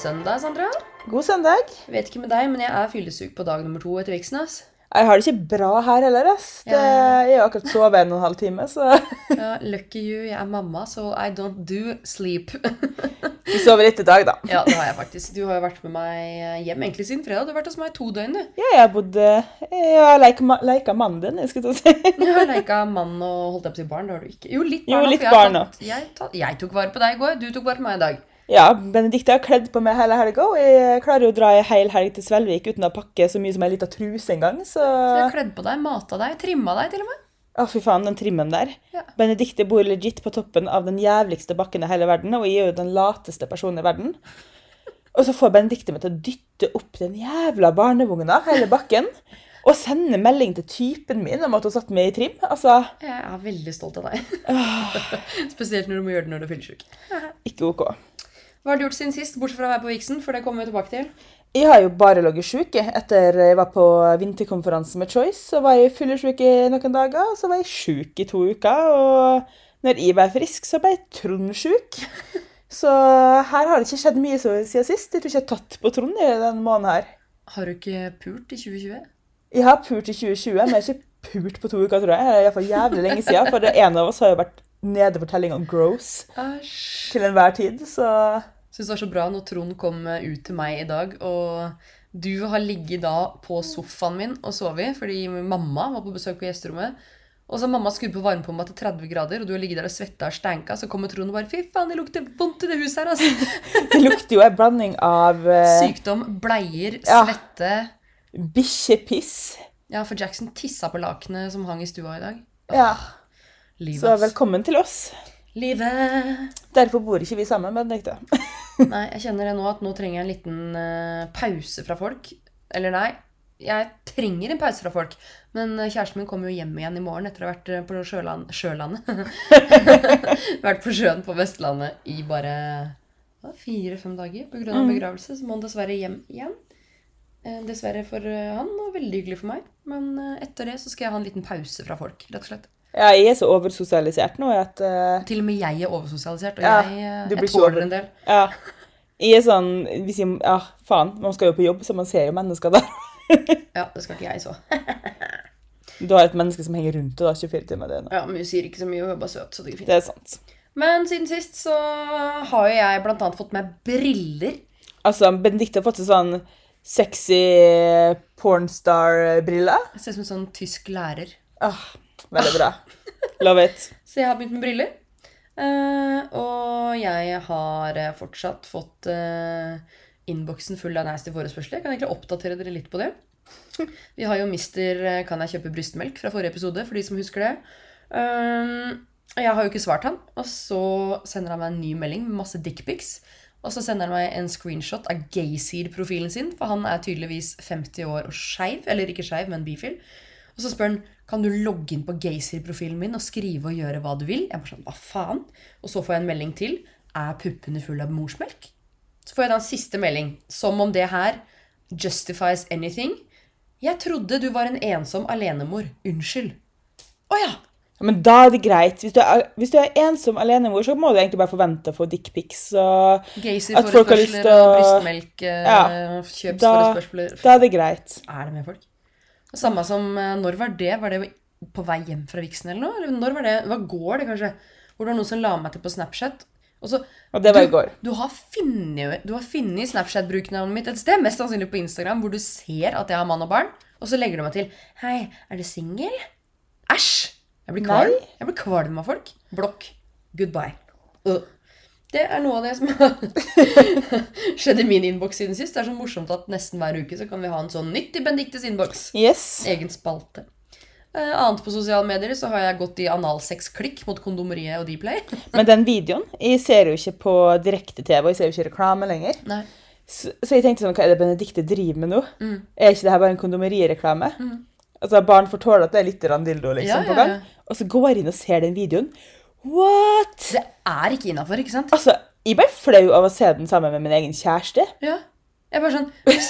søndag, Sandra. God søndag. Vet ikke med deg, men jeg er fyllesyk på dag nummer to etter viksen. ass. Jeg har det ikke bra her heller. ass. Det, jeg har akkurat sovet en og en halv time, så Ja, lucky you, jeg er mamma, så I don't do sleep. du sover litt i dag, da. ja, det har jeg faktisk. Du har jo vært med meg hjem egentlig siden fredag. Du har vært hos meg i to døgn, du. Ja, jeg har bodd Jeg har leika, leika mannen din, jeg skulle til å si. Jeg har leika mann og holdt opp å barn. Det har du ikke. Jo, litt barn. litt for jeg tatt- Jeg, tatt- jeg tok vare på deg i går, du tok vare på meg i dag. Ja, Benedicte har kledd på meg hele helga, og jeg klarer jo å dra en hel helg til Svelvik uten å pakke så mye som ei lita truse engang, så Så jeg har kledd på deg, mata deg, trimma deg til og med. Å, fy faen, den trimmen der. Ja. Benedicte bor legit på toppen av den jævligste bakken i hele verden, og jeg er jo den lateste personen i verden. Og så får Benedicte meg til å dytte opp den jævla barnevogna hele bakken. Og sende melding til typen min om at hun satte meg i trim. Altså, Jeg er veldig stolt av deg. Spesielt når du må gjøre det når du er fyllesyk. ikke OK. Hva har du gjort siden sist, bortsett fra å være på Vixen? For det kommer vi tilbake til. Jeg har jo bare ligget sjuk etter jeg var på vinterkonferanse med Choice. Så var jeg fyllesyk i noen dager, og så var jeg sjuk i to uker. Og når jeg var frisk, så ble jeg Trond sjuk. Så her har det ikke skjedd mye siden sist. Jeg tror ikke jeg har tatt på Trond i denne måneden her. Har du ikke pult i 2020? Jeg har pult i 2020, men jeg har ikke pult på to uker, tror jeg. Det er iallfall jævlig lenge siden. For en av oss har jo vært nede for telling av gross Asch. til enhver tid, så Syns det var så bra når Trond kom ut til meg i dag, og du har ligget da på sofaen min og sovet, fordi mamma var på besøk på gjesterommet. Og så har mamma skrudd på varmepumpa til 30 grader, og du har ligget der og svetta og stanka. Så kommer Trond og bare 'Fy faen, det lukter vondt i det huset her', altså. det lukter jo en blanding av uh... Sykdom, bleier, Ja. svette. bikkjepiss. Ja, for Jackson tissa på lakenet som hang i stua i dag. Ja. Livet, Så velkommen til oss. Livet. Derfor bor ikke vi sammen, Benedicte. Nei, jeg kjenner det nå at nå trenger jeg en liten uh, pause fra folk. Eller nei, jeg trenger en pause fra folk. Men eh, kjæresten min kommer jo hjem igjen i morgen etter å ha vært eh, på sjøland, Sjølandet. vært på sjøen på Vestlandet i bare fire-fem dager pga. Mm. av begravelse. Så må han dessverre hjem igjen. Eh, Dessverre for han, og veldig hyggelig for meg. Men etter det så skal jeg ha en liten pause fra folk, rett og slett. Ja, jeg er så oversosialisert nå at uh, Til og med jeg er oversosialisert, og Ja, jeg, eh, jeg tåler en del. Ja. Jeg er sånn hvis jeg, Ja, faen, man skal jo på jobb, så man ser jo mennesker der. Ja, det skal ikke jeg så. Du har et menneske som henger rundt deg da, 24 timer i døgnet. Ja, men hun sier ikke så mye, hun er bare søt, så det går fint. Det er sant. Men siden sist så har jo jeg blant annet fått meg briller. Altså, Benedicte har fått seg sånn sexy pornstar-briller. Jeg ser ut som en sånn tysk lærer. Ah, veldig bra. Love it. Så jeg har begynt med briller. Uh, og jeg har eh, fortsatt fått uh, innboksen full av nasty forespørsler. Jeg kan egentlig oppdatere dere litt på det. Vi har jo Mister Kan jeg kjøpe brystmelk fra forrige episode, for de som husker det. Um, jeg har jo ikke svart han, og så sender han meg en ny melding med masse dickpics. Og så sender han meg en screenshot av Gayseed-profilen sin, for han er tydeligvis 50 år og skeiv. Eller ikke skeiv, men bifil. Og så spør han kan du logge inn på Gaysir-profilen min og skrive og gjøre hva du vil. Jeg bare sånn, hva faen? Og så får jeg en melding til. Er puppene fulle av morsmelk? Så får jeg da en siste melding. Som om det her justifies anything. Jeg trodde du var en ensom alenemor. Unnskyld. Å ja! Ja, men da er det greit. Hvis du er, hvis du er ensom alenemor, så må du egentlig bare forvente å få dickpics. Til å- og brystmelk, eh, Ja, kjøpsforespørsler. da er det greit. Er det med folk? Samme som eh, Når var det? Var det på vei hjem fra Vixen eller noe? Eller når var det? Hva går det, kanskje? Hvor det var noen som la meg til på Snapchat. Og så Og det var i går. Du har funnet, du har funnet Snapchat-bruknavnet mitt et sted, mest sannsynlig på Instagram, hvor du ser at jeg har mann og barn, og så legger du meg til Hei, er du singel? Æsj! Jeg blir kvalm. Jeg blir kvalm av folk. Blokk. Goodbye. Øh. Det er noe av det som har skjedd i min innboks siden sist. Det er så morsomt at nesten hver uke så kan vi ha en sånn nytt i Benedictes innboks. Yes. Egen spalte. Uh, annet på sosiale medier så har jeg gått i analsex-klikk mot kondomeriet og Dplay. Men den videoen Jeg ser jo ikke på direkte-TV, og jeg ser jo ikke reklame lenger. Nei. Så, så jeg tenkte sånn, hva er det Benedicte driver med nå? Mm. Er ikke det her bare en kondomerireklame? Altså, Barn får tåle at det er litt dildo liksom, Ja, ja, ja, gang. ja. Og så går jeg inn og ser den videoen. What?! Det er ikke innafor, ikke sant? Altså, jeg ble flau av å se den sammen med min egen kjæreste. Ja. Jeg bare sånn hvis,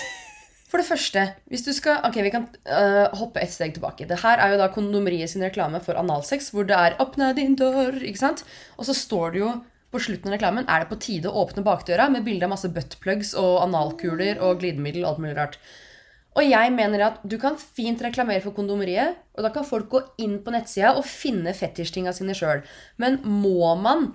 For det første, hvis du skal Ok, vi kan uh, hoppe et steg tilbake. Det her er jo da Kondomeriet sin reklame for analsex, hvor det er 'åpne din dør', ikke sant? Og så står det jo på slutten av reklamen er det på tide å åpne bakdøra med bilde av masse buttplugs og analkuler og glidemiddel og alt mulig rart. Og jeg mener at du kan fint reklamere for kondomeriet, og da kan folk gå inn på nettsida og finne fetisjtinga sine sjøl. Men må man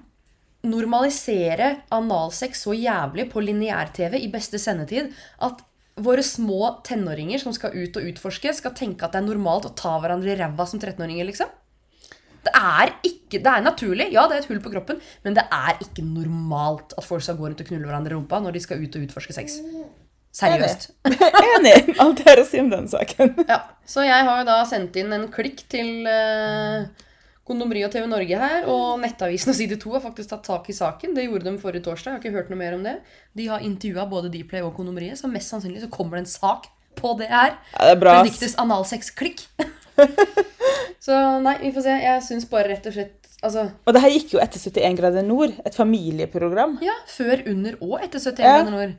normalisere analsex så jævlig på lineær-TV i beste sendetid at våre små tenåringer som skal ut og utforske, skal tenke at det er normalt å ta hverandre i ræva som 13-åringer, liksom? Det er ikke, det er naturlig, ja, det er et hull på kroppen, men det er ikke normalt at folk skal gå rundt og knulle hverandre i rumpa når de skal ut og utforske sex. Seriøst. Enig. Alt jeg har å si om den saken. Ja, Så jeg har jo da sendt inn en klikk til uh, Kondomeri og TV Norge her, og Nettavisen og Side 2 har faktisk tatt tak i saken. Det gjorde de forrige torsdag. Jeg har ikke hørt noe mer om det. De har intervjua både Dplay og Kondomeriet, så mest sannsynlig så kommer det en sak på det her. Ja, det er bra. Benedictes analsex-klikk. så nei, vi får se. Jeg syns bare rett og slett Altså, Og det her gikk jo etter 71 grader nord, et familieprogram. ja, før, under og etter 71 Ja. grader nord.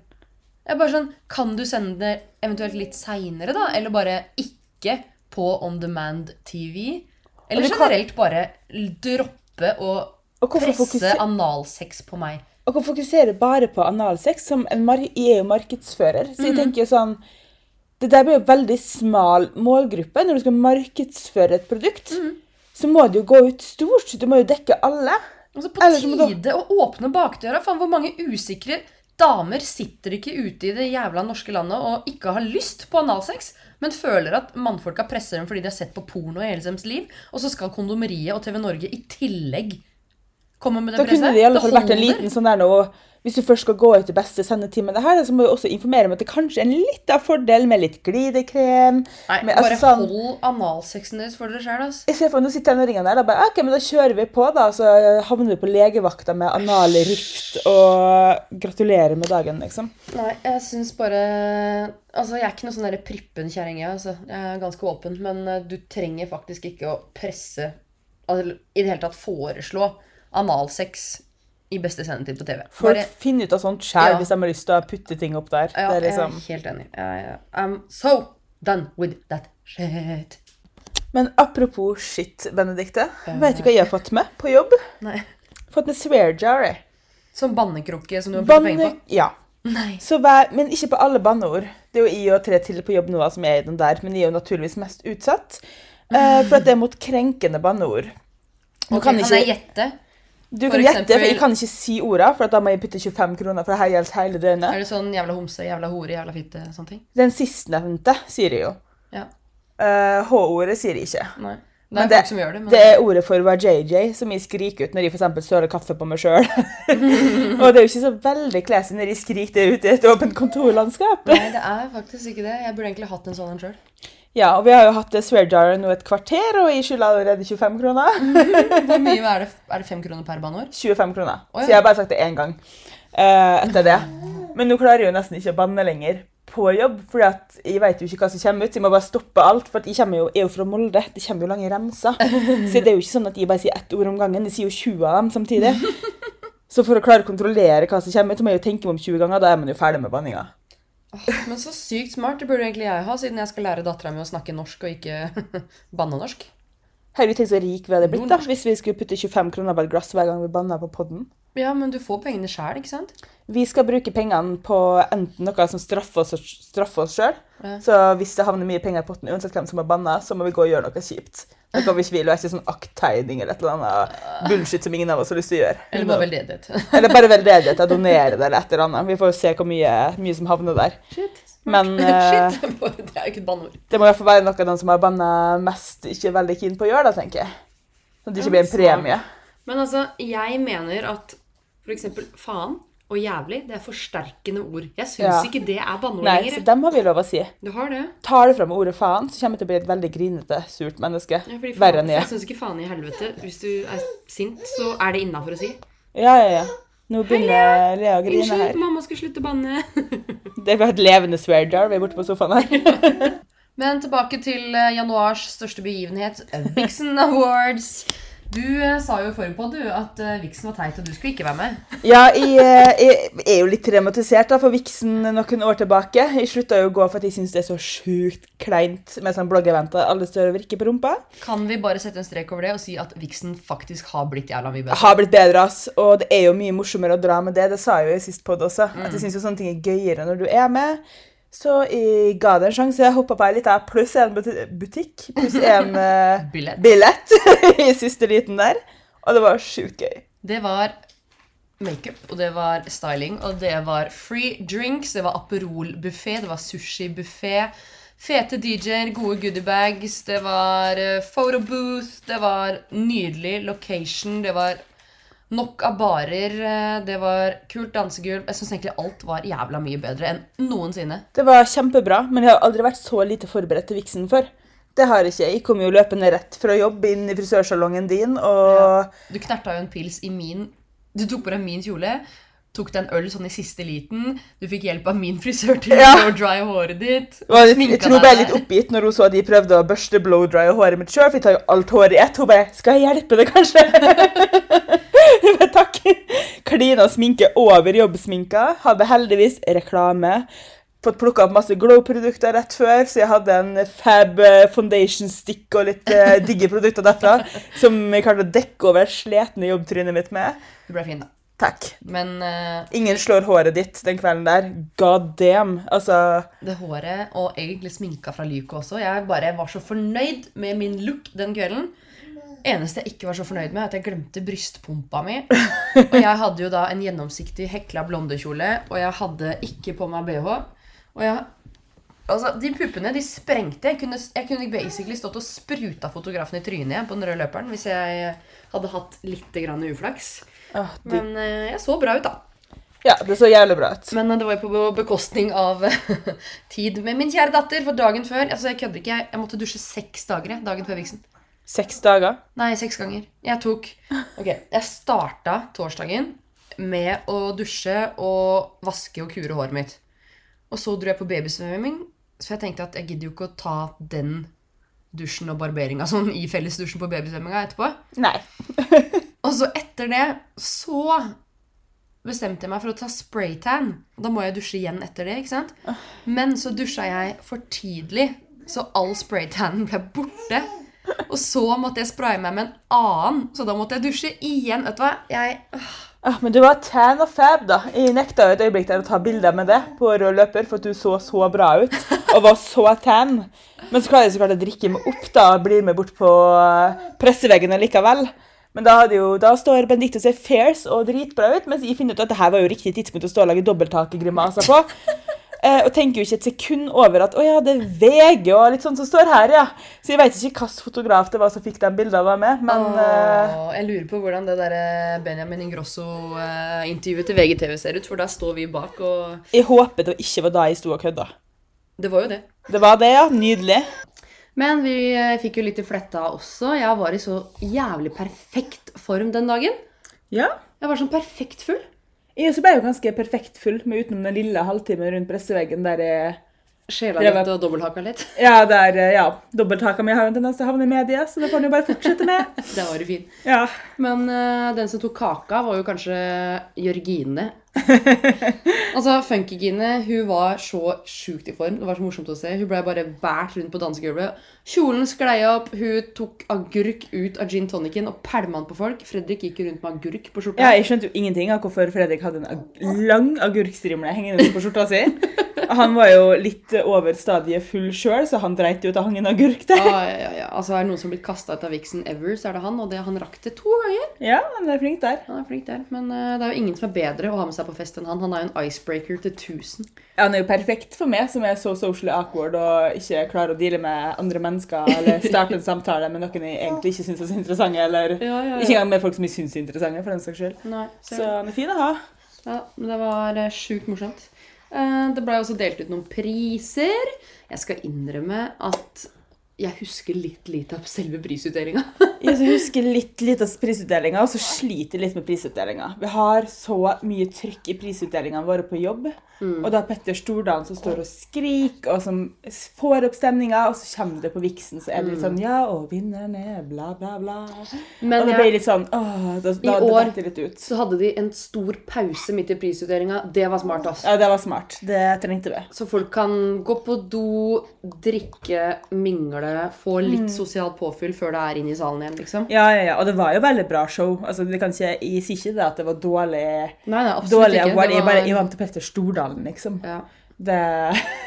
Jeg er bare sånn, Kan du sende det eventuelt litt seinere, da? Eller bare ikke på On Demand TV? Eller kan- generelt bare droppe å presse analsex på meg? og hvorfor fokusere bare på analsex? Som en er jo markedsfører, så jeg tenker jo sånn Det der blir jo veldig smal målgruppe. Når du skal markedsføre et produkt, mm. så må det jo gå ut stort. Du må jo dekke alle. Altså På tide å åpne bakdøra. Faen, hvor mange usikre damer sitter ikke ute i det jævla norske landet og ikke har lyst på analsex, men føler at mannfolka presser dem fordi de har sett på porno i hele deres liv, og så skal Kondomeriet og TV Norge i tillegg komme med det presset. Da kunne det i alle fall vært en liten sånn der nå Hvis du først skal gå i beste sendetid med det her, så må du også informere om at det kanskje er en litt av fordel med litt glidekrem. Nei, med, bare altså, hold analsexen deres for dere sjøl, altså. Jeg ser for meg, Nå sitter tenåringene der og bare, ok, men da kjører vi på, da. Så havner du på legevakta med anal rift og gratulerer med dagen, liksom. Nei, jeg syns bare Altså, Jeg er ikke noe sånn prippen kjerring, jeg. Altså. Jeg er ganske åpen. Men eh, du trenger faktisk ikke å presse altså, I det hele tatt foreslå analsex i beste sendetid på TV. Folk Bare, finner ut av sånt skjær Ja. hvis de har lyst til å putte ting opp der. ja, det er jeg liksom... er helt enig. Jeg, I'm so done with that shit. Men apropos shit, Benedikte. Vet du hva jeg har fått med på jobb? Nei. Fått med swear jar. Som bannekrukke som du har brukt penger på? Ja. Vær, men ikke på alle banneord. Det er jo jeg og tre til på jobb nå som er i den der, men jeg er jo naturligvis mest utsatt. Uh, for at det er mot krenkende banneord. Okay, Ok, kan kan, ikke- jeg gjette? Du kan gjette, for jeg kan ikke si orda, for da må jeg putte 25 kroner, for det gjelder hele døgnet. Er det sånn jævla homse, jævla hore, jævla fitte, sånne ting? Den sistnevnte sier jeg jo. Ja. Eh, H-ordet sier jeg ikke. Nei. Det Men er det- det. Men Det er ordet for JJ, som jeg skriker ut når jeg eksempel søler kaffe på meg sjøl. og det er jo ikke så veldig classy når jeg skriker det ut i et åpent kontorlandskap. Nei, det er faktisk ikke det. Jeg burde egentlig hatt en sånn en sjøl. Ja, og vi har jo hatt Swearjar nå et kvarter, og jeg skylder allerede 25 kroner. Hvor mye er det? Er det 5 kroner per banneår? 25 kroner. Oh, ja. Så jeg har bare sagt det én gang eh, etter det. Men nå klarer jeg jo nesten ikke å banne lenger på jobb, for jeg vet jo ikke hva som kommer ut. så Jeg må bare stoppe alt, for jeg jo, er jo fra Molde. Det kommer jo lange remser. Så det er jo ikke sånn at jeg bare sier ett ord om gangen. Jeg sier jo 20 av dem samtidig. Så for å klare å kontrollere hva som kommer ut, så må jeg jo tenke meg om 20 ganger. Da er man jo ferdig med banninga. Men så sykt smart. Det burde egentlig jeg ha, siden jeg skal lære dattera mi å snakke norsk og ikke banne norsk. du tenkt så rik vi hadde blitt da, hvis vi skulle putte 25 kroner på et glass hver gang vi banna på podden? Ja, men du får pengene sjæl, ikke sant? Vi skal bruke pengene på enten noe som straffer oss, straffer oss sjøl. Ja. Så hvis det havner mye penger i potten, uansett hvem som har banna, så må vi gå og gjøre noe kjipt. Noe vi vil, og ikke sånn akttegning eller et eller annet bullshit som ingen av oss har lyst til å gjøre. Eller bare veldedighet. Eller bare veldedighet, jeg donerer det eller et eller annet. Vi får se hvor mye, mye som havner der. Shit. Men eh, Shit. Det er jo ikke et banneord. det må i hvert fall være noe av den som har banna mest, ikke er veldig keen på å gjøre, da, tenker jeg. Sånn at det ikke blir en premie. Men altså, jeg mener at for eksempel faen og jævlig, det er forsterkende ord. Jeg syns Ja. ikke det er banneord Nei, lenger. så dem har vi lov å si. Du har det? Tar du fram ordet faen, så kommer jeg til å bli et veldig grinete, surt menneske. Ja, fordi Verre enn jeg jeg. syns ikke faen i helvete. Hvis du er sint, så er det innafor å si. Ja, ja, ja. Nå begynner Lea å grine Unnskyld, her. mamma skal slutte å banne. Det bare et levende swear jar. Vi er borte på sofaen her. Men tilbake til eh, januars største begivenhet, Vixen Awards. Du eh, sa jo i forrige podd du, at eh, Vixen var teit, og du skulle ikke være med. Ja, jeg, eh, jeg er jo litt traumatisert da, for Vixen noen år tilbake. Jeg slutta jo å gå for at jeg syns det er så sjukt kleint med sånn bloggeventer alle står og virker på rumpa. Kan vi bare sette en strek over det og si at Vixen faktisk har blitt jævla mye bedre? Har blitt bedre, ass. Og det er jo mye morsommere å dra med det. Det sa jeg jo i sist podd også. At jeg syns sånne ting er gøyere når du er med. Så jeg ga det en sjanse. Jeg hoppa på ei lita pluss én butikk, pluss én uh, Billett. billett i siste liten der. Og det var sjukt gøy. Det var makeup, og det var styling, og det var free drinks, det var Aperol-buffé, det var sushi-buffé. Fete DJ-er, gode goodiebags, det var eh, photobooth, det var nydelig location, det var nok av barer, eh, det var kult dansegulv. Jeg syns egentlig alt var jævla mye bedre enn noensinne. Det var kjempebra, men jeg har aldri vært så lite forberedt til viksen før. Det har jeg ikke. Jeg kom jo løpende rett fra jobb inn i frisørsalongen din, og Du knerta jo en pils i min Du tok på deg min kjole. Tok deg en øl sånn i siste liten. Du fikk hjelp av min frisør til Ja. å dry håret ditt. jeg, jeg tror jeg ble litt oppgitt når hun så at de prøvde å børste blow-dry håret mitt sjøl, for jeg tar jo alt håret i ett. Hun bare 'Skal jeg hjelpe deg, kanskje?' Bare, Takk. Klina sminke over jobbsminka. Hadde heldigvis reklame. Fått plukka opp masse glow-produkter rett før, så jeg hadde en fab eh, foundation stick og litt eh, digge produkter derfra som jeg klarte å dekke over sletne jobbtrynet mitt med. Du ble fin, da. Takk. Men eh, Ingen slår håret ditt den kvelden der. God damn. Altså det håret, og egentlig sminka fra Lyco også Jeg bare var så fornøyd med min look den kvelden. Eneste jeg ikke var så fornøyd med, er at jeg glemte brystpumpa mi. Og jeg hadde jo da en gjennomsiktig hekla blondekjole, og jeg hadde ikke på meg bh. Og jeg Altså, De puppene de sprengte. Jeg kunne, jeg kunne basically stått og spruta fotografen i trynet igjen på den røde løperen hvis jeg hadde hatt litt grann uflaks. åh, de, Men eh, jeg så bra ut, da. Ja, det så jævlig bra ut. Men eh, det var jo på bekostning av tid med min kjære datter. For dagen før altså Jeg kødder ikke. Jeg, jeg måtte dusje seks dager dagen før viksen. Seks dager. Nei, seks ganger. Jeg tok Ok, jeg starta torsdagen med å dusje og vaske og kure håret mitt. Og så dro jeg på babysvømming, så jeg tenkte at jeg gidder jo ikke å ta den dusjen og barberinga sånn i fellesdusjen på babysvømminga etterpå. Nei. Og så etter det så bestemte jeg meg for å ta spraytan. Da må jeg dusje igjen etter det, ikke sant? Men så dusja jeg for tidlig, så all spraytanen ble borte. Og så måtte jeg spraye meg med en annen, så da måtte jeg dusje igjen. Vet du hva? Jeg, Ah, men du var tan og fab, da. Jeg nekta et øyeblikk der å ta bilder med det på rød løper, for at du så så bra ut og var så tan. Men så klarer jeg så klart å drikke meg opp da, og blir med bort på presseveggene presseveggen likevel. Men da, jo, da står Benedicte og ser fierce og dritbra ut, mens jeg finner ut at det her var jo riktig tidspunkt å stå og lage dobbelttakegrimaser på. Eh, og tenker jo ikke et sekund over at å ja, det er VG og litt sånn som står her, ja. Så jeg veit ikke hvilken fotograf det var som fikk de bildene av meg, men eh, Åh, jeg lurer på hvordan det der eh, Benjamin Ingrosso-intervjuet til VGTV ser ut, for der står vi bak, og jeg håper det ikke var da jeg sto og kødda. det var jo det. Det var det, ja. Nydelig. Men vi eh, fikk jo litt i fletta også. Jeg var i så jævlig perfekt form den dagen. Ja. Jeg var sånn perfekt full. Jeg også ble jo ganske perfekt full, med utenom den lille halvtimen rundt presseveggen der jeg Sjela litt og dobbelthaka litt. Ja, der, eh, ja. Dobbelthaka mi har jo en tendens til å havne i media, så det får den jo bare fortsette med. Det var jo fint. Ja. Men uh, den som tok kaka, var jo kanskje Jørgine. altså, Funkygine hun var så sjukt i form. Det var så morsomt å se. Hun ble bare båret rundt på dansegulvet. Kjolen sklei opp, hun tok agurk ut av gin tonicen og pælma den på folk. Fredrik gikk rundt med agurk på skjorta. ja, jeg skjønte jo ingenting av hvorfor Fredrik hadde en ag lang agurkstrimle hengende på skjorta si. Han var jo litt over stadiet full sjøl, så han dreit jo ut av hang en agurk der. Ja, ja, ja. Altså, Er det noen som blitt kasta ut av Vixen ever, så er det han. Og det, han rakk det to ganger. Ja, han er flink der. Han er flink der. Men uh, det er jo ingen som er bedre å ha med seg på fest enn han. Han er jo en icebreaker til 1000. Ja, Han er jo perfekt for meg, som er så socially awkward og ikke klarer å deale med andre mennesker eller starte en samtale med noen jeg egentlig ikke syns er så interessante, eller Ja, ja, ikke engang med folk som jeg syns er interessante, for den saks skyld. Nei, Så han er fin å ha. Ja, men det var eh, sjukt morsomt. Eh, Det ble også delt ut noen priser. Jeg skal innrømme at jeg husker litt lite av selve prisutdelinga. Jeg husker litt lite av prisutdelinga, og så sliter litt med prisutdelinga. Vi har så mye trykk i prisutdelingene våre på jobb. Mm. Og da er Petter Stordalen som står og skriker, og som får opp stemninga, og så kommer det på viksen, så er det litt sånn Ja, og vinneren er bla, bla, bla. Mm. Men og det ble litt sånn Åh, da, da, år- det litt ut. Så hadde de en stor pause midt i prisutdelinga. Det var smart, altså. Ja, det var smart. Det trengte vi. Så folk kan gå på do, drikke, mingle, få litt sosialt påfyll før det er inn i salen igjen, liksom. Ja, ja, ja. Og det var jo veldig bra show. Altså, det kan ikke, jeg sier ikke det at det var dårlig, Nei, nei, absolutt dårlig ikke. Var... Jeg, bare, jeg vant til Petter Stordalen, liksom. ja. Det,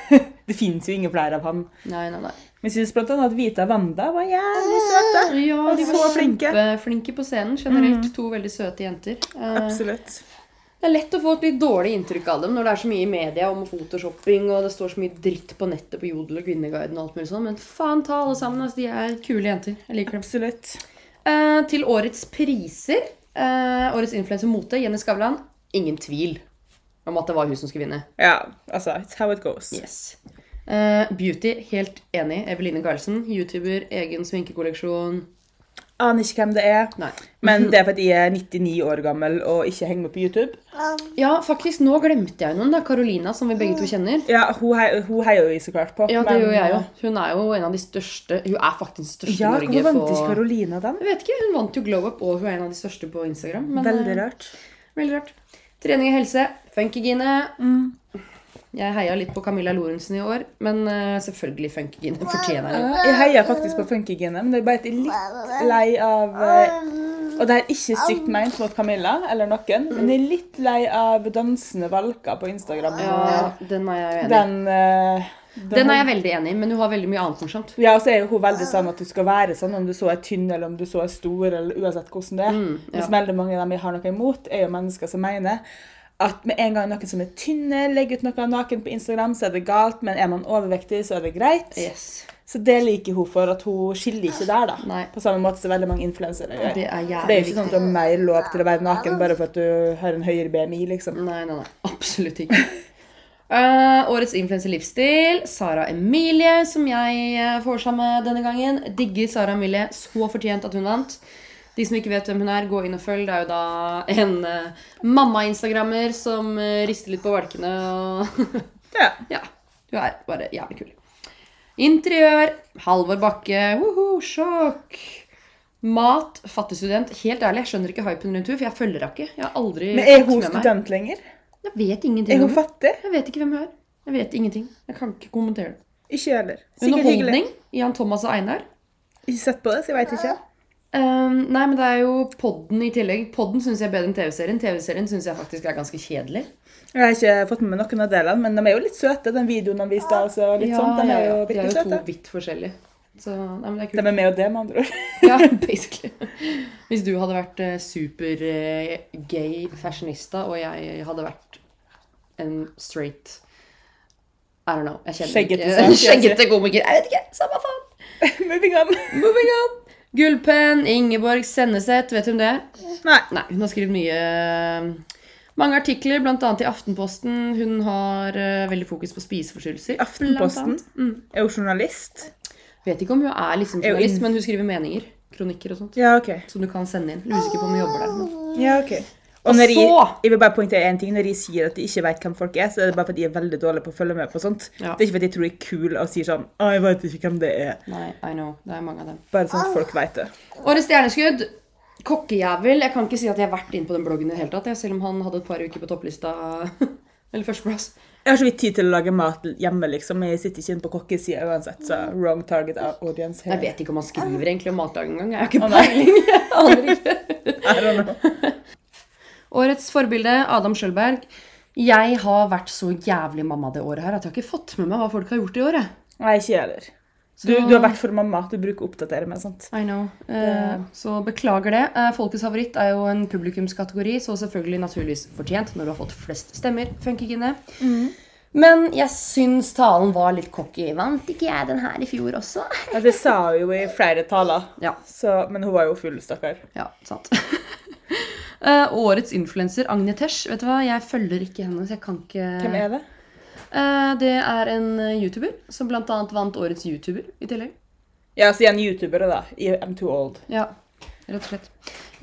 det fins jo ingen flere av han. Nei, nei, nei. Men jeg syns blant annet at Vita Wanda var jævlig søte. Ja, de så flinke. flinke. på scenen. Generelt to veldig søte jenter. Eh, Absolutt. Det er lett å få et litt dårlig inntrykk av dem når det er så mye i media om photoshopping, og det står så mye dritt på nettet på Jodel og Kvinneguiden og alt mulig sånn, men faen ta alle sammen. Altså, de er kule jenter. Jeg liker dem. Absolutt. Eh, til årets priser. eh, årets influenser mote, Jenny Skavlan. Ingen tvil om at det var hun som skulle vinne. Ja, altså, it's how it goes. Yes. Eh, beauty, helt enig. Eveline Carlsen, YouTuber, egen sminkekolleksjon. Aner ikke hvem det er, Nei. men det er fordi jeg er 99 år gammel og ikke henger med på YouTube. Ja, faktisk, nå glemte jeg noen. Det er Carolina, som vi begge to kjenner. Ja, Hun, hei, hun heier jo jeg så klart på. Ja, det men- gjør jeg jo. Hun er jo en av de største Hun er faktisk den største Ja, i Norge Hvorfor vant på ikke Carolina den? Jeg vet ikke, Hun vant jo Glow Up, og hun er en av de største på Instagram. Men, Veldig eh, rart. Veldig rart. Trening og helse. Funkygine. Mm. Jeg heia litt på Camilla Lorentzen i år, men eh, selvfølgelig Funkygine fortjener det. Jeg heier faktisk på Funkygine, men det er bare at jeg er litt lei av eh, Og det er ikke stygt meint mot Camilla eller noen, men jeg er litt lei av dansende valker på Instagram. Ja, den er jeg enig i. Den, eh, Den er jeg veldig enig i, men hun har veldig mye annet morsomt. Ja, og så er hun veldig sånn at du skal være sånn om du så er tynn eller om du så er stor, eller uansett hvordan det er. Mm, ja. Mens veldig mange av dem jeg har noe imot, er jo mennesker som mener at med en gang noen som er tynne, legger ut noe naken på Instagram, så er det galt, men er man overvektig, så er det greit. Yes. Så det liker hun for, at hun skiller ikke der, da. Nei. På samme måte som veldig mange influensere gjør. Det er For det er jo ikke sånn at du har mer lov til å være naken bare for at du har en høyere BMI, liksom. Nei, nei, nei. Absolutt ikke. uh, årets influenser livsstil, Sara Emilie, som jeg uh, får sammen med denne gangen. Digger Sara Emilie. Så fortjent at hun vant. De som ikke vet hvem hun er, gå inn og følg. Det er jo da en uh, mamma-instagrammer som uh, rister litt på valkene og Ja. Ja. Du er bare jævlig kul. Interiør. Halvor Bakke. Woho, sjokk. Mat. Fattig student. Helt ærlig, jeg skjønner ikke hypen rundt henne, for jeg følger henne ikke. Jeg har aldri Men er hun student lenger? Jeg vet ingenting Er hun fattig? Jeg vet ikke hvem hun er. Jeg vet ingenting. Jeg kan ikke kommentere det. Ikke heller. Sikkert hyggelig. Underholdning. Jan Thomas og Einar. Ikke sett på det, så jeg veit ikke. Ehm, nei, men det er jo podden i tillegg. Podden syns jeg er bedre enn TV-serien. TV-serien syns jeg faktisk er ganske kjedelig. Jeg har ikke fått med meg noen av delene, men de er jo litt søte. Den videoen de viste Altså, litt ja, sånt, de er jo De er jo to vidt forskjellige. Så, nei, men det er De er med og det, med andre ord. Ja, basically. Hvis du hadde vært eh, super eh, gay fashionista, og jeg hadde vært en straight I don't know. Jeg kjenner Skjeggete ikke Skjeggete komiker. Jeg vet ikke. Samme faen. Moving on. Moving on. Gullpenn, Ingeborg Senneset, vet du hvem det er? Nei. Nei, hun har skrevet mye Mange artikler, bl.a. i Aftenposten. Hun har uh, veldig fokus på spiseforstyrrelser. Aftenposten? Mm. Er hun journalist? Vet ikke om hun er liksom Er hun journalist, men hun skriver meninger. Kronikker og sånt. Ja, OK. Som du kan sende inn. Jeg ikke på om hun jobber der. Men... Ja, ok. Og når jeg, jeg vil bare poengtere en ting. Når jeg sier at de ikke vet hvem folk er, så er det bare fordi jeg er veldig dårlig på å følge med på sånt. Ja. Det er ikke fordi jeg tror jeg er kul og sier sånn Å, jeg vet ikke hvem det er. Nei, I know. Det er mange av dem. Bare sånn at folk vet det. Årets stjerneskudd. Kokkejævel. Jeg kan ikke si at jeg har vært inne på den bloggen i det hele tatt, selv om han hadde et par uker på topplista. Eller førsteplass. Jeg har så vidt tid til å lage mat hjemme, liksom. Jeg sitter ikke inne på kokkesida uansett, så wrong target audience Jeg vet ikke om han skriver egentlig om matlaging engang. Jeg har ikke peiling. Jeg aner ikke. Årets forbilde, Adam Schjølberg. Jeg har vært så jævlig mamma det året her at jeg har ikke fått med meg hva folk har gjort i året. Nei, ikke jeg heller. Du, du har vært for mamma. Du bruker å oppdatere meg. sant? I know. Eh, så beklager det. Eh, Folkets favoritt er jo en publikumskategori, så selvfølgelig naturligvis fortjent når du har fått flest stemmer. Funkygine. Men jeg syns talen var litt cocky. Vant ikke jeg den her i fjor også? Ja, det sa hun jo i flere taler, Ja, så, men hun var jo full, stakkar. ja sant. Eh, årets influenser, Agne Tesh. Vet du hva, Jeg følger ikke henne, så jeg kan ikke Hvem er det? Uh, Det er en eh, YouTuber som bl.a. vant årets YouTuber i tillegg. Ja, så igjen youtubere, da. I I'm too old. Ja, rett og slett.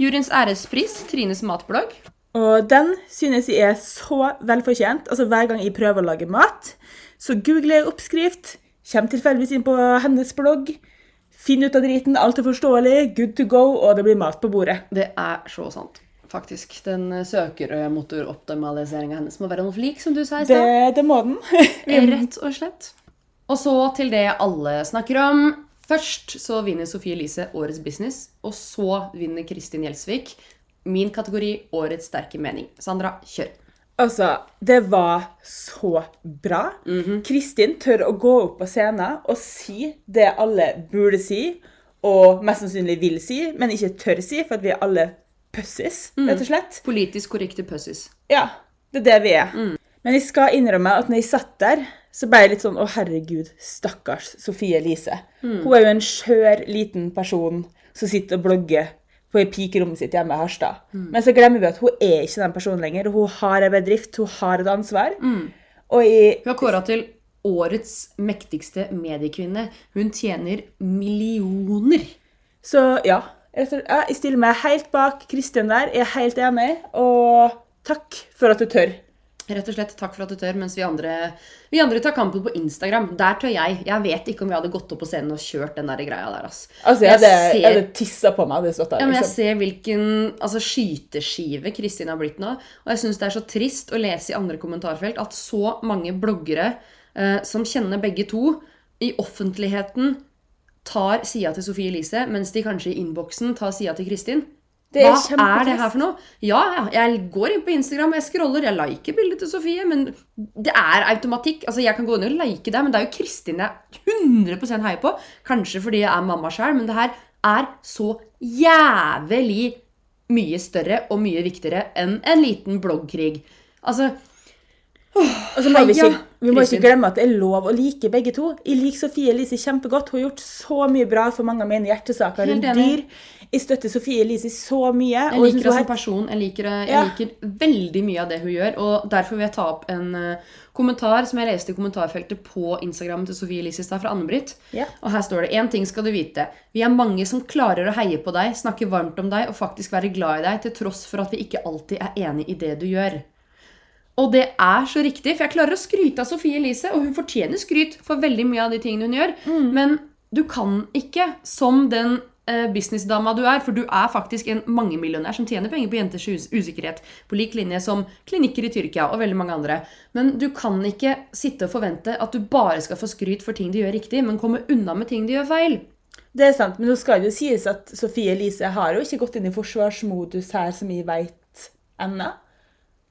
Juryens ærespris, Trines matblogg. Og den synes jeg er så velfortjent. Altså Hver gang jeg prøver å lage mat, så googler jeg oppskrift, kommer tilfeldigvis inn på hennes blogg, finner ut av driten, alt er forståelig, good to go, og det blir mat på bordet. Det er så sant, faktisk. Den eh, søkermotoroptimaliseringa hennes må være noe flik, som du sa i Det, stad. det må den. Rett og slett. Og så til det alle snakker om. Først så vinner Sofie Elise Årets business, og så vinner Kristin Gjelsvik min kategori Årets sterke mening. Sandra, kjør. Altså, det var så bra. Kristin tør å gå opp på scenen og si det alle burde si, og mest sannsynlig vil si, men ikke tør si, for at vi er alle pussies, rett og slett. Politisk korrekte pussies. Ja, det er det vi er. Men jeg skal innrømme at når jeg satt der, så ble jeg litt sånn Å, herregud, stakkars Sofie Elise. Hun er jo en skjør, liten person som sitter og blogger på i pikerommet sitt hjemme i Harstad. Men så glemmer vi at hun er ikke den personen lenger. Hun har en bedrift, hun har et ansvar. Og jeg, Hun er kåra til årets mektigste mediekvinne. Hun tjener millioner. så ja, jeg stiller meg helt bak Kristin der. Jeg er helt enig. Og takk for at du tør. Rett og slett takk for at du tør, mens vi andre, vi andre tar kampen på Instagram. Der tør jeg. Jeg vet ikke om jeg hadde gått opp på scenen og kjørt den der greia der. ass. Altså, jeg Jeg hadde, ser- tissa på meg. Det stått der, Ja, men Jeg liksom. ser hvilken altså, skyteskive Kristin har blitt nå. Og jeg syns det er så trist å lese i andre kommentarfelt at så mange bloggere eh, som kjenner begge to, i offentligheten tar sida til Sofie Elise, mens de kanskje i innboksen tar sida til Kristin. Det er Hva er det her for noe? Ja, ja, jeg går inn på Instagram, jeg scroller, jeg liker bildet til Sofie, men det er automatikk. Altså, Jeg kan gå inn og like det, men det er jo Kristin jeg 100% heier på. Kanskje fordi jeg er mamma sjøl, men det her er så jævlig mye større og mye viktigere enn en liten bloggkrig. Altså, Og så må vi, ikke, vi må ikke glemme at det er lov å like begge to. Jeg liker Sofie Elise kjempegodt. Hun har gjort så mye bra for mange av mine hjertesaker. rundt dyr. Jeg støtter Sofie Elise så mye. Jeg liker henne som er- person. Jeg liker, jeg Ja. liker veldig mye av det hun gjør. Og derfor vil jeg ta opp en eh, kommentar som jeg leste i kommentarfeltet på Instagram til Sofie Elise i stad, fra Anne-Britt. Ja. Og her står det én ting skal du vite. Vi er mange som klarer å heie på deg, snakke varmt om deg og faktisk være glad i deg, til tross for at vi ikke alltid er enig i det du gjør. Og det er så riktig, for jeg klarer å skryte av Sofie Elise, og hun fortjener skryt for veldig mye av de tingene hun gjør. Men du kan ikke, som den eh, businessdama du er, for du er faktisk en mangemillionær som tjener penger på jenters us usikkerhet, på lik linje som klinikker i Tyrkia og veldig mange andre. Men du kan ikke sitte og forvente at du bare skal få skryt for ting de gjør riktig, men komme unna med ting de gjør feil. Det er sant, men nå skal det jo sies at Sofie Elise har jo ikke gått inn i forsvarsmodus her, som jeg veit ennå.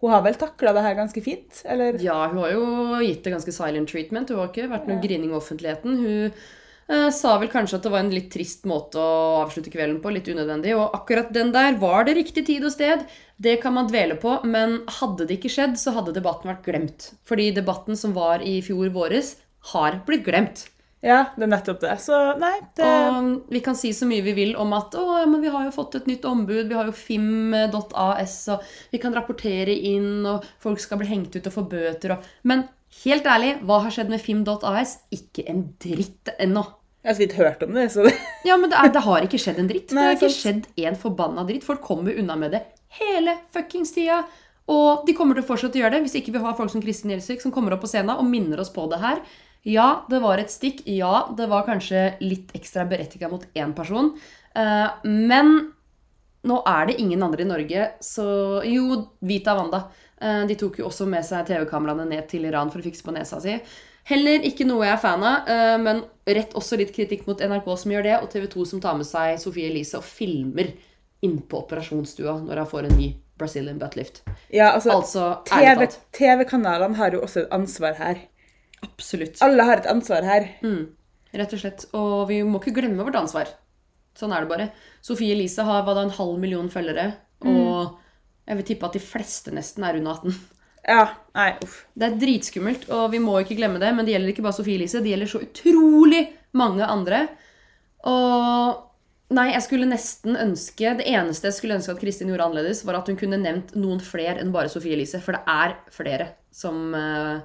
Hun har vel takla det her ganske fint, eller? Ja, hun har jo gitt det ganske silent treatment. Hun har ikke vært noe grining i offentligheten. Hun eh, sa vel kanskje at det var en litt trist måte å avslutte kvelden på. Litt unødvendig. Og akkurat den der var det riktig tid og sted. Det kan man dvele på. Men hadde det ikke skjedd, så hadde debatten vært glemt. Fordi debatten som var i fjor våres, har blitt glemt. Ja, det er nettopp det. Så nei, det Og vi kan si så mye vi vil om at å, ja, men vi har jo fått et nytt ombud, vi har jo fim.as, og vi kan rapportere inn, og folk skal bli hengt ut og få bøter og Men helt ærlig, hva har skjedd med fim.as? Ikke en dritt ennå. Jeg har så vidt hørt om det, så Ja, men det, er, det har ikke skjedd en dritt. Det har ikke sant. skjedd en forbanna dritt. Folk kommer unna med det hele fuckings tida. Og de kommer til å fortsette å gjøre det hvis ikke vi har folk som Kristin Gjelsvik som kommer opp på scenen og minner oss på det her. Ja, det var et stikk. Ja, det var kanskje litt ekstra berettiga mot én person. Eh, men nå er det ingen andre i Norge, så Jo, Vita Wanda. Eh, de tok jo også med seg TV-kameraene ned til Iran for å fikse på nesa si. Heller ikke noe jeg er fan av, eh, men rett også litt kritikk mot NRK som gjør det, og TV 2 som tar med seg Sofie Elise og filmer innpå operasjonsstua når hun får en ny Brazilian buttlift. Ja, altså, Altså, TV-kanalene TV-kanalene har jo også et ansvar her. Absolutt. Alle har et ansvar her. Rett og slett. Og vi må ikke glemme vårt ansvar. Sånn er det bare. Sofie Elise har hva da, en halv million følgere, og jeg vil tippe at de fleste nesten er under 18. Ja, nei, uff. Det er dritskummelt, og vi må ikke glemme det, men det gjelder ikke bare Sofie Elise, det gjelder så utrolig mange andre. Og nei, jeg skulle nesten ønske Det eneste jeg skulle ønske at Kristin gjorde annerledes, var at hun kunne nevnt noen flere enn bare Sofie Elise, for det er flere som eh,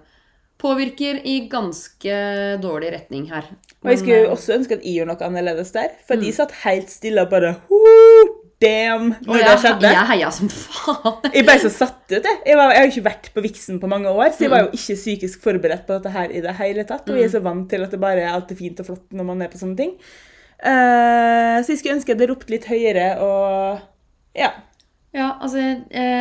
påvirker i ganske dårlig retning her. Og jeg skulle jo også ønske at jeg gjorde noe annerledes der, for Mm. de satt helt stille og bare «Woo, Damn! Når det jeg, skjedde. jeg heia som faen. Jeg ble så satt ut. Jeg, jeg, var, jeg har ikke vært på Vixen på mange år, så jeg var Mm. jo ikke psykisk forberedt på dette her i det hele tatt. Og jeg er så vant til at det bare er alltid fint og flott når man er på sånne ting. Uh, så jeg skulle ønske jeg hadde ropt litt høyere og Ja. Ja, altså eh,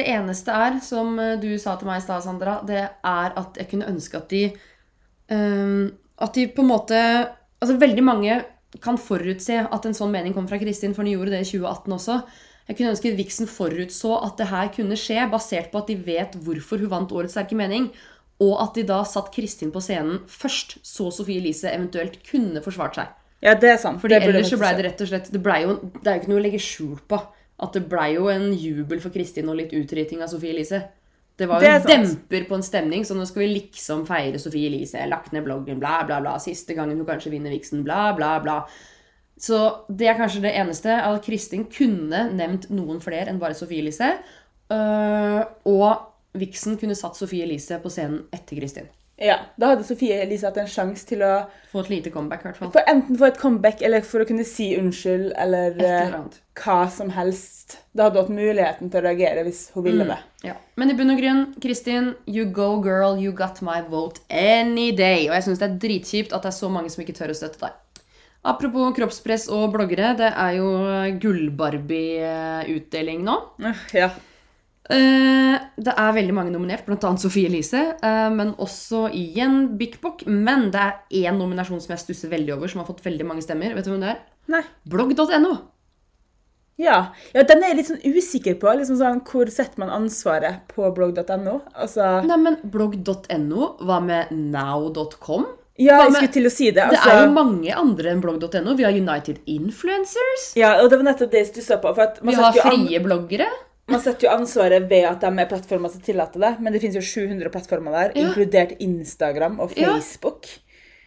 Det eneste er, som eh, du sa til meg i stad, Sandra, det er at jeg kunne ønske at de um, At de på en måte Altså, veldig mange kan forutse at en sånn mening kom fra Kristin, for de gjorde det i 2018 også. Jeg kunne ønske Vixen forutså at det her kunne skje, basert på at de vet hvorfor hun vant Årets sterke mening, og at de da satt Kristin på scenen først, så Sofie Elise eventuelt kunne forsvart seg. ja, det er sant. Fordi Det ellers så blei det rett og slett Det, jo, det er jo ikke noe å legge skjul på. At det blei jo en jubel for Kristin og litt utryting av Sofie Elise. Det var jo Det er en demper på en stemning, så nå skal vi liksom feire Sofie Elise. Lagt ned bloggen, bla, bla, bla. Siste gangen hun kanskje vinner Vixen, bla, bla, bla. Så det er kanskje det eneste. At Kristin kunne nevnt noen flere enn bare Sofie Elise. Øh, og Vixen kunne satt Sofie Elise på scenen etter Kristin. Ja, Da hadde Sofie Elise hatt en sjanse til å Få et lite comeback, i hvert fall. for enten få et comeback eller for å kunne si unnskyld eller Et eller eh, hva som helst. Da hadde hun hatt muligheten til å reagere hvis hun ville det. Ja. Men i bunn og grunn, Kristin, you go girl, you got my vote any day. Og jeg syns det er dritkjipt at det er så mange som ikke tør å støtte deg. Apropos kroppspress og bloggere, det er jo Gull-Barbie-utdeling nå. Øh, Ja. Eh, Det er veldig mange nominert, bl.a. Sofie Elise, eh, men også igjen Bik Bok. Men det er én nominasjon som jeg stusser veldig over, som har fått veldig mange stemmer. Vet du hvem det er? Blogg.no. Ja. ja, den er jeg litt sånn usikker på. Liksom sånn, hvor setter man ansvaret på blogg.no? Altså, Nei, men blogg.no, hva med now.com? ja, jeg skulle til å si det. Det Altså, er jo mange andre enn blogg.no. Vi har United Influencers. ja, og det var nettopp det jeg stussa på. For at man, Vi har frie an, bloggere. Man setter jo ansvaret ved at de er plattformer som tillater det, men det finnes jo 700 plattformer der, Ja. inkludert Instagram og Ja. Facebook.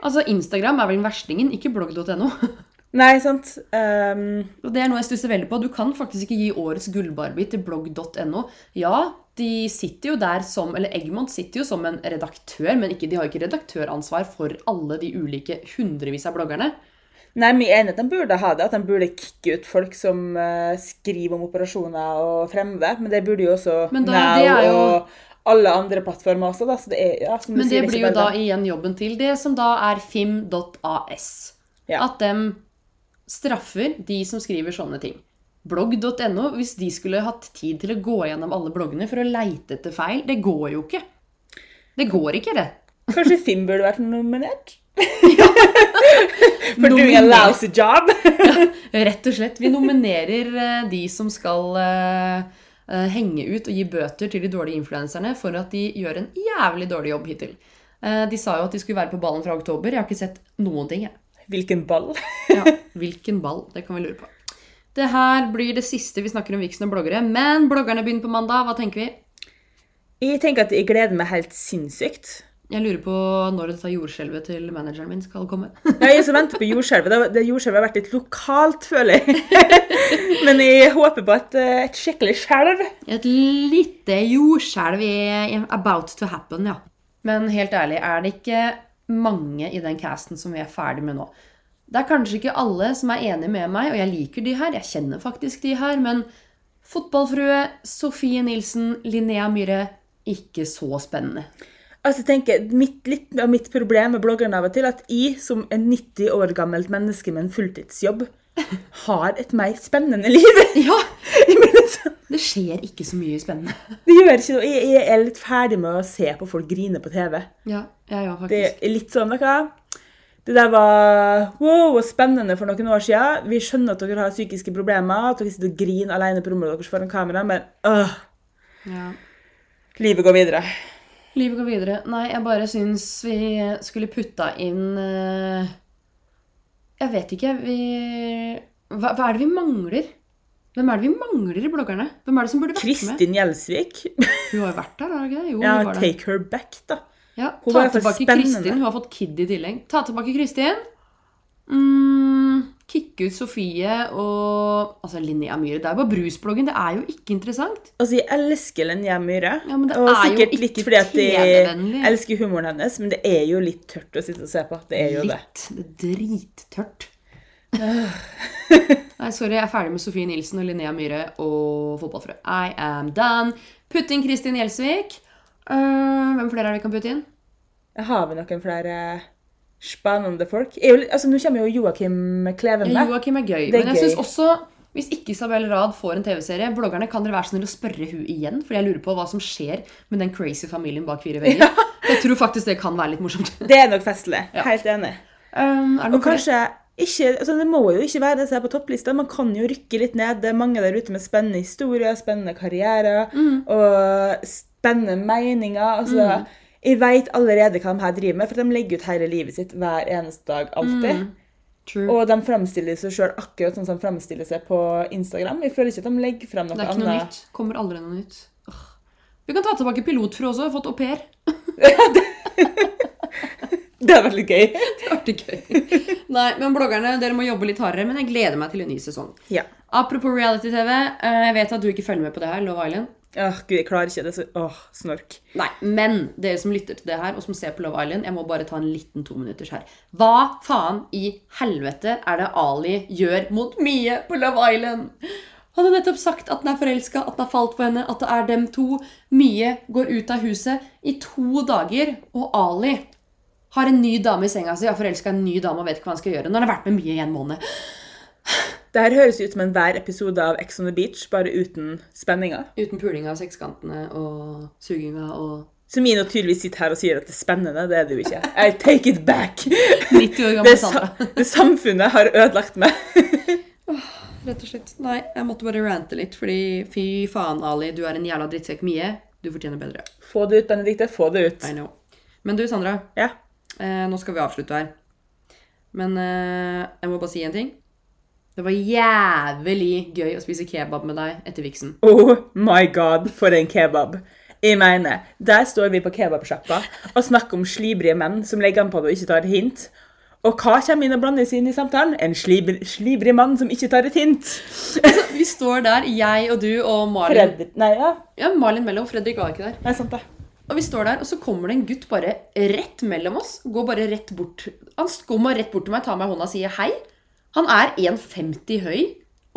Altså, Instagram er vel verstingen, ikke blogg.no. Nei, sant? Um, Og Det er noe jeg stusser veldig på. Du kan faktisk ikke gi årets gullbarbie til blogg.no. Ja, de sitter jo der som Eller Eggmont sitter jo som en redaktør, men ikke, de har ikke redaktøransvar for alle de ulike hundrevis av bloggerne. Nei, jeg er enig at de burde ha det. At de burde kicke ut folk som uh, skriver om operasjoner og fremmede. Men det burde jo også da- Now jo- og alle andre plattformer også. Da. Så det er, ja, som du Men sier, det ikke blir jo da igjen jobben til det som da er fim.as. Ja. At de straffer de som skriver sånne ting. Blogg.no, hvis de skulle hatt tid til å gå gjennom alle bloggene for å leite etter feil, det går jo ikke. Det går ikke, det. Kanskje Finn burde vært nominert? For doing a lousy job. Rett og slett. Vi nominerer eh, de som skal eh, eh, henge ut og gi bøter til de dårlige influenserne for at de gjør en jævlig dårlig jobb hittil. De sa jo at de skulle være på ballen fra oktober. Jeg har ikke sett noen ting. jeg. Hvilken ball. Ja, Hvilken ball? Det kan vi lure på. Det her blir det siste vi snakker om Vixen og bloggere. Men bloggerne begynner på mandag. Hva tenker vi? Jeg tenker at jeg gleder meg helt sinnssykt. Jeg lurer på når dette jordskjelvet til manageren min skal komme. Ja, jeg som venter på jordskjelvet. Det, jordskjelvet har vært litt lokalt, føler jeg. Men jeg håper på et, eh, et skikkelig skjelv. Et lite jordskjelv er about to happen, ja. Men helt ærlig, er det ikke mange i den casten som vi er ferdig med nå? Det er kanskje ikke alle som er enig med meg, og jeg liker de her. Jeg kjenner faktisk de her, men Fotballfrue, Sofie Nilsen, Linnea Myhre Ikke så spennende. Altså, tenker, mitt, Litt av mitt problem med bloggerne av og til, at jeg som en 90 år gammelt menneske med en fulltidsjobb, har et mer spennende liv. Ja! Det skjer ikke så mye spennende. Det gjør ikke noe. Jeg, er litt ferdig med å se på folk grine på TV. Ja, ja, ja faktisk. Det er litt sånn, du? Det der var wow, spennende for noen år siden. Vi skjønner at dere har psykiske problemer, at dere sitter og griner alene på rommet deres foran kamera, men øh, Ja. livet går videre. Livet går videre. Nei, jeg bare syns vi skulle putta inn eh, Jeg vet ikke. Vi hva, hva er det vi mangler? Hvem er det vi mangler i bloggerne? Hvem er det som burde vært med? Kristin Gjelsvik. Hun har jo vært der, har hun ikke det? Jo, Ja, hun var take her back, da. Ja, Hun ta tilbake. Kristin. Hun har fått Kid i tillegg. Ta tilbake Kristin. Mm, kicke ut Sofie og Altså, Linnea Myhre. Det er jo bare brusbloggen. Det er jo ikke interessant. Altså, jeg elsker Linnea Myhre. Ja, men det og er jo ikke litt fordi at jeg elsker humoren hennes, men det er jo litt tørt å sitte og se på. Det er jo. Litt. Det drittørt. Nei, sorry, jeg er ferdig med Sofie Nilsen og Linnea Myhre og fotballfrø. I am done. Putt inn Kristin Gjelsvik. Uh, hvem flere er det vi kan putte inn? Har vi noen flere spennende folk? Jo, altså, nå kommer jo Joakim Kleven med. Joakim er gøy. Er men jeg syns også, hvis ikke Isabel Rad får en TV-serie, bloggerne kan dere være snill å spørre hun igjen, for jeg lurer på hva som skjer med den crazy familien bak fire vegger. Jeg tror faktisk det kan være litt morsomt. Det er nok festlig. Ja. Helt enig. Um, det Og kanskje ikke, altså Det må jo ikke være det som er på topplista. Man kan jo rykke litt ned. Det er mange der ute med spennende historier, spennende karrierer Mm. og spennende meninger. Altså, Jeg veit allerede hva de her driver med, for de legger ut hele livet sitt hver eneste dag. alltid. Mm. True. Og de framstiller seg sjøl akkurat sånn som de framstiller seg på Instagram. Jeg føler ikke at de legger frem noe det er ikke noe annet. nytt. Kommer aldri noe nytt. Åh. Vi kan ta tilbake pilotfru også. Fått au pair. Det hadde vært litt gøy. Det hadde vært gøy. Nei, men bloggerne, dere må jobbe litt hardere. Men jeg gleder meg til en ny sesong. Ja. Apropos reality-TV. eh, Jeg vet at du ikke følger med på det her, Love Island. Åh, Gud, jeg klarer ikke det. Åh, snork. Nei, men dere som lytter til det her, og som ser på Love Island, jeg må bare ta en liten to minutters her. Hva faen i helvete er det Ali gjør mot Mie på Love Island? Han har nettopp sagt at han er forelska, at han har falt for henne, at det er dem to. Mie går ut av huset i to dager, og Ali har en ny dame i senga si, har forelska en ny dame og vet ikke hva han skal gjøre. Når han har vært med Mie i en måned. Det her høres ut som enhver episode av Ex on the Beach, bare uten spenninga. Uten pulinga av sekskantene og suginga og Som jeg nå tydeligvis sitter her og sier at det er spennende. Det er det jo ikke. I take it back! 90 år gammel Sandra. det samfunnet har ødelagt meg. Rett og slett. Nei, jeg måtte bare rante litt, fordi fy faen, Ali, du er en jævla drittsekk mye. Du fortjener bedre. Få det ut, Benedicte. Få det ut. I know. Men du, Sandra. Ja. Eh, nå skal vi avslutte her. Men eh, jeg må bare si en ting. Det var jævlig gøy å spise kebab med deg etter viksen. Oh my god, for en kebab. Jeg mener, Der står vi på kebabsjappa og snakker om slibrige menn som legger an på det og ikke tar et hint. Og hva kommer inn og blandes inn i samtalen? En slibr, slibrig mann som ikke tar et hint. Vi står der, jeg og du og Malin. Fredrik, Nei, ja. Ja, Malin mellom. Fredrik var ikke der. Nei, sant det. Og vi står der, og så kommer det en gutt bare rett mellom oss. Går bare rett bort. Han kommer rett bort til meg, tar meg i hånda og sier hei. Han er 1,50 høy,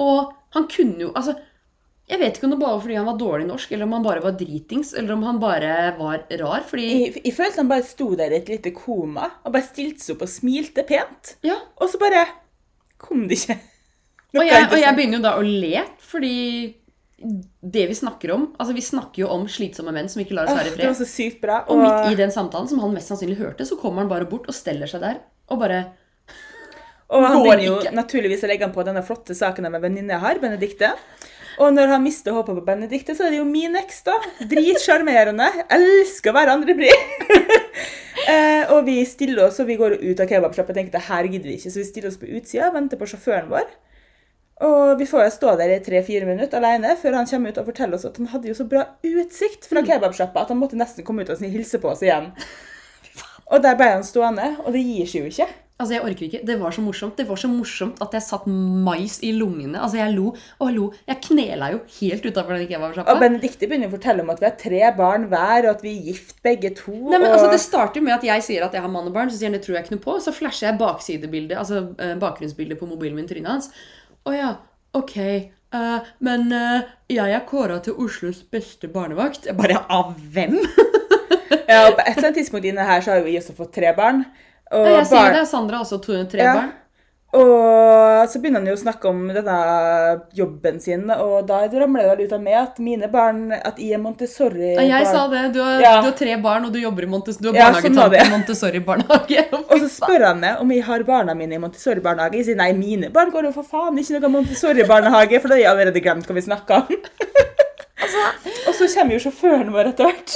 og han kunne jo Altså, jeg vet ikke om det bare var fordi han var dårlig norsk, eller om han bare var dritings, eller om han bare var rar. Fordi Jeg, jeg følte han bare sto der i et lite koma og bare stilte seg opp og smilte pent. Ja. Og så bare kom det ikke. Og jeg, og jeg begynner jo da å le, fordi det vi snakker om Altså, vi snakker jo om slitsomme menn som ikke lar oss være i Det var så sykt bra. Og midt i den samtalen, som han mest sannsynlig hørte, så kommer han bare bort og steller seg der og bare Og han Går begynner jo ikke. naturligvis å legge an på denne flotte saken med venninne jeg har, Benedikte. Og når han mister håpet på Benedikte, så er det jo min eks, da. Dritsjarmerende. Elsker å være andrepri. eh, og vi stiller oss, og vi går ut av kebabsjappa og tenker at her gidder vi ikke, så vi stiller oss på utsida og venter på sjåføren vår. Og vi får jo stå der i tre-fire minutter alene før han kommer ut og forteller oss at han hadde jo så bra utsikt fra kebabsjappa at han måtte nesten komme ut og hilse på oss igjen. Og der ble han stående, og det gir seg jo ikke. Altså, jeg orker ikke. Det var så morsomt. Det var så morsomt at jeg satt mais i lungene. Altså, jeg lo og lo. Jeg knela jo helt utafor den kebabsjappa. Benedikte begynner å fortelle om at vi har tre barn hver, og at vi er gift begge to. Nei, men og... altså, Det starter med at jeg sier at jeg har mann og barn, så sier han det tror jeg ikke noe på. Så flasher jeg baksidebildet, altså eh, bakgrunnsbildet på mobilen min trynet hans. Å ja, ok. Uh, men uh, jeg er kåra til Oslos beste barnevakt. Jeg bare Av hvem? ja, og på et eller annet tidspunkt inne her så har jo vi også fått tre barn. Og, Ja, jeg sier det. Sandra har også to, tre Ja. barn. og så begynner han jo å snakke om denne jobben sin, og da ramler det ut av meg at mine barn At jeg er Montessori Ja, jeg barn. sa det. Du har, Ja. du har tre barn, og du jobber i Montes du har Ja, sånn barnehagetante i Montessori-barnehage. Og så spør han meg om jeg har barna mine i Montessori-barnehage. Jeg sier nei, mine barn går jo for faen ikke noe Montessori-barnehage, for da har jeg allerede glemt hva vi snakka om. Og så kommer jo sjåføren vår etter hvert.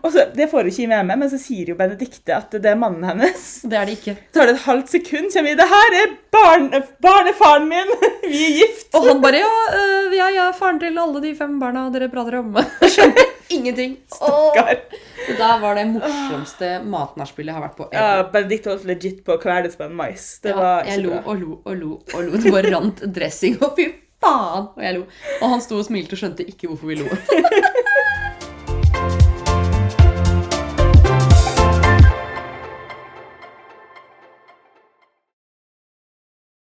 Og så, det får hun ikke med meg, men så sier jo Benedicte at det er mannen hennes. Det er det ikke. Så tar det et halvt sekund, kommer vi Det her er barne, barnefaren min! Vi er gift! Og han bare ja, øh, jeg er faren til alle de fem barna dere prater om. Jeg Skjønte ingenting. Stakkar. Det der var det morsomste matnachspielet jeg har vært på. Ja, Benedicte holdt legit på å kveles på en mais. Det Ja, var jeg lo bra. og lo og lo og lo. Det bare rant dressing, og fy faen! Og jeg lo. Og han sto og smilte og skjønte ikke hvorfor vi lo.